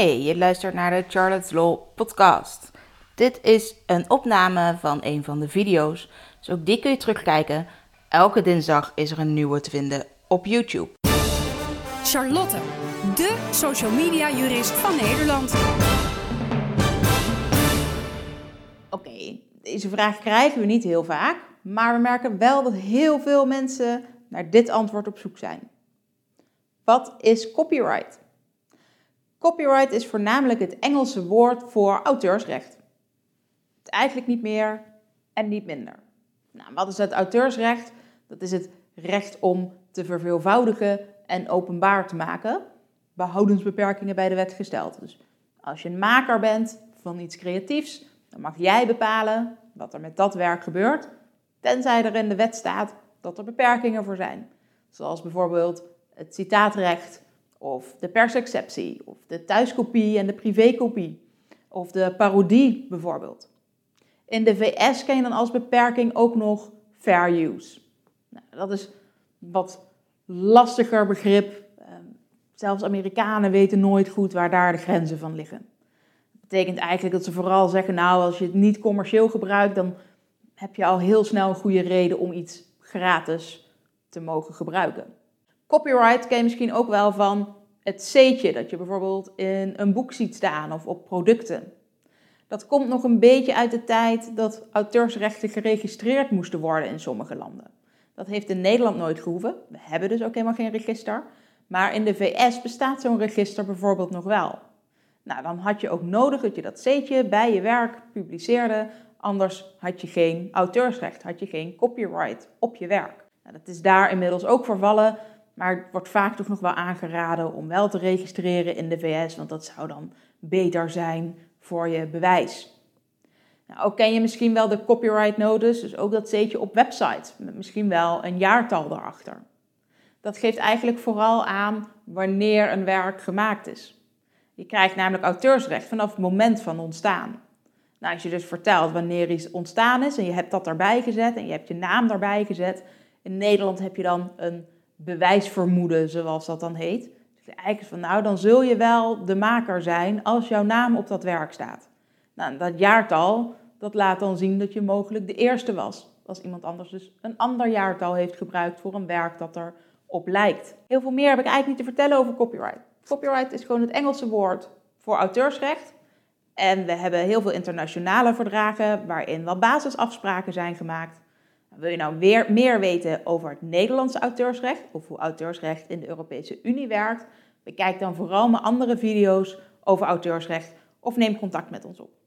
Hey, je luistert naar de Charlotte's Law podcast. Dit is een opname van een van de video's, dus ook die kun je terugkijken. Elke dinsdag is er een nieuwe te vinden op YouTube. Charlotte, de social media jurist van Nederland. Oké, deze vraag krijgen we niet heel vaak, maar we merken wel dat heel veel mensen naar dit antwoord op zoek zijn. Wat is copyright? Copyright is voornamelijk het Engelse woord voor auteursrecht. Eigenlijk niet meer en niet minder. Nou, wat is het auteursrecht? Dat is het recht om te verveelvoudigen en openbaar te maken, behoudensbeperkingen bij de wet gesteld. Dus als je een maker bent van iets creatiefs, dan mag jij bepalen wat er met dat werk gebeurt, tenzij er in de wet staat dat er beperkingen voor zijn. Zoals bijvoorbeeld het citaatrecht of de persexceptie, of de thuiskopie en de privékopie, of de parodie bijvoorbeeld. In de VS ken je dan als beperking ook nog fair use. Nou, dat is wat lastiger begrip. Ehm, zelfs Amerikanen weten nooit goed waar daar de grenzen van liggen. Dat betekent eigenlijk dat ze vooral zeggen, nou als je het niet commercieel gebruikt, dan heb je al heel snel een goede reden om iets gratis te mogen gebruiken. Copyright ken je misschien ook wel van het C'tje dat je bijvoorbeeld in een boek ziet staan of op producten. Dat komt nog een beetje uit de tijd dat auteursrechten geregistreerd moesten worden in sommige landen. Dat heeft in Nederland nooit gehoeven. We hebben dus ook helemaal geen register. Maar in de VS bestaat zo'n register bijvoorbeeld nog wel. Nou, dan had je ook nodig dat je dat C'tje bij je werk publiceerde. Anders had je geen auteursrecht, had je geen copyright op je werk. Nou, dat is daar inmiddels ook vervallen. Maar het wordt vaak toch nog wel aangeraden om wel te registreren in de VS, want dat zou dan beter zijn voor je bewijs. Nou, ook ken je misschien wel de copyright notice, dus ook dat zet je op websites, met misschien wel een jaartal daarachter. Dat geeft eigenlijk vooral aan wanneer een werk gemaakt is. Je krijgt namelijk auteursrecht vanaf het moment van ontstaan. Nou, als je dus vertelt wanneer iets ontstaan is en je hebt dat daarbij gezet en je hebt je naam daarbij gezet, in Nederland heb je dan een bewijsvermoeden, zoals dat dan heet. Dus eigenlijk van, nou, dan zul je wel de maker zijn als jouw naam op dat werk staat. Nou, dat jaartal, dat laat dan zien dat je mogelijk de eerste was. Als iemand anders dus een ander jaartal heeft gebruikt voor een werk dat er op lijkt. Heel veel meer heb ik eigenlijk niet te vertellen over copyright. Copyright is gewoon het Engelse woord voor auteursrecht. En we hebben heel veel internationale verdragen waarin wel basisafspraken zijn gemaakt. Wil je nou weer meer weten over het Nederlandse auteursrecht of hoe auteursrecht in de Europese Unie werkt? Bekijk dan vooral mijn andere video's over auteursrecht of neem contact met ons op.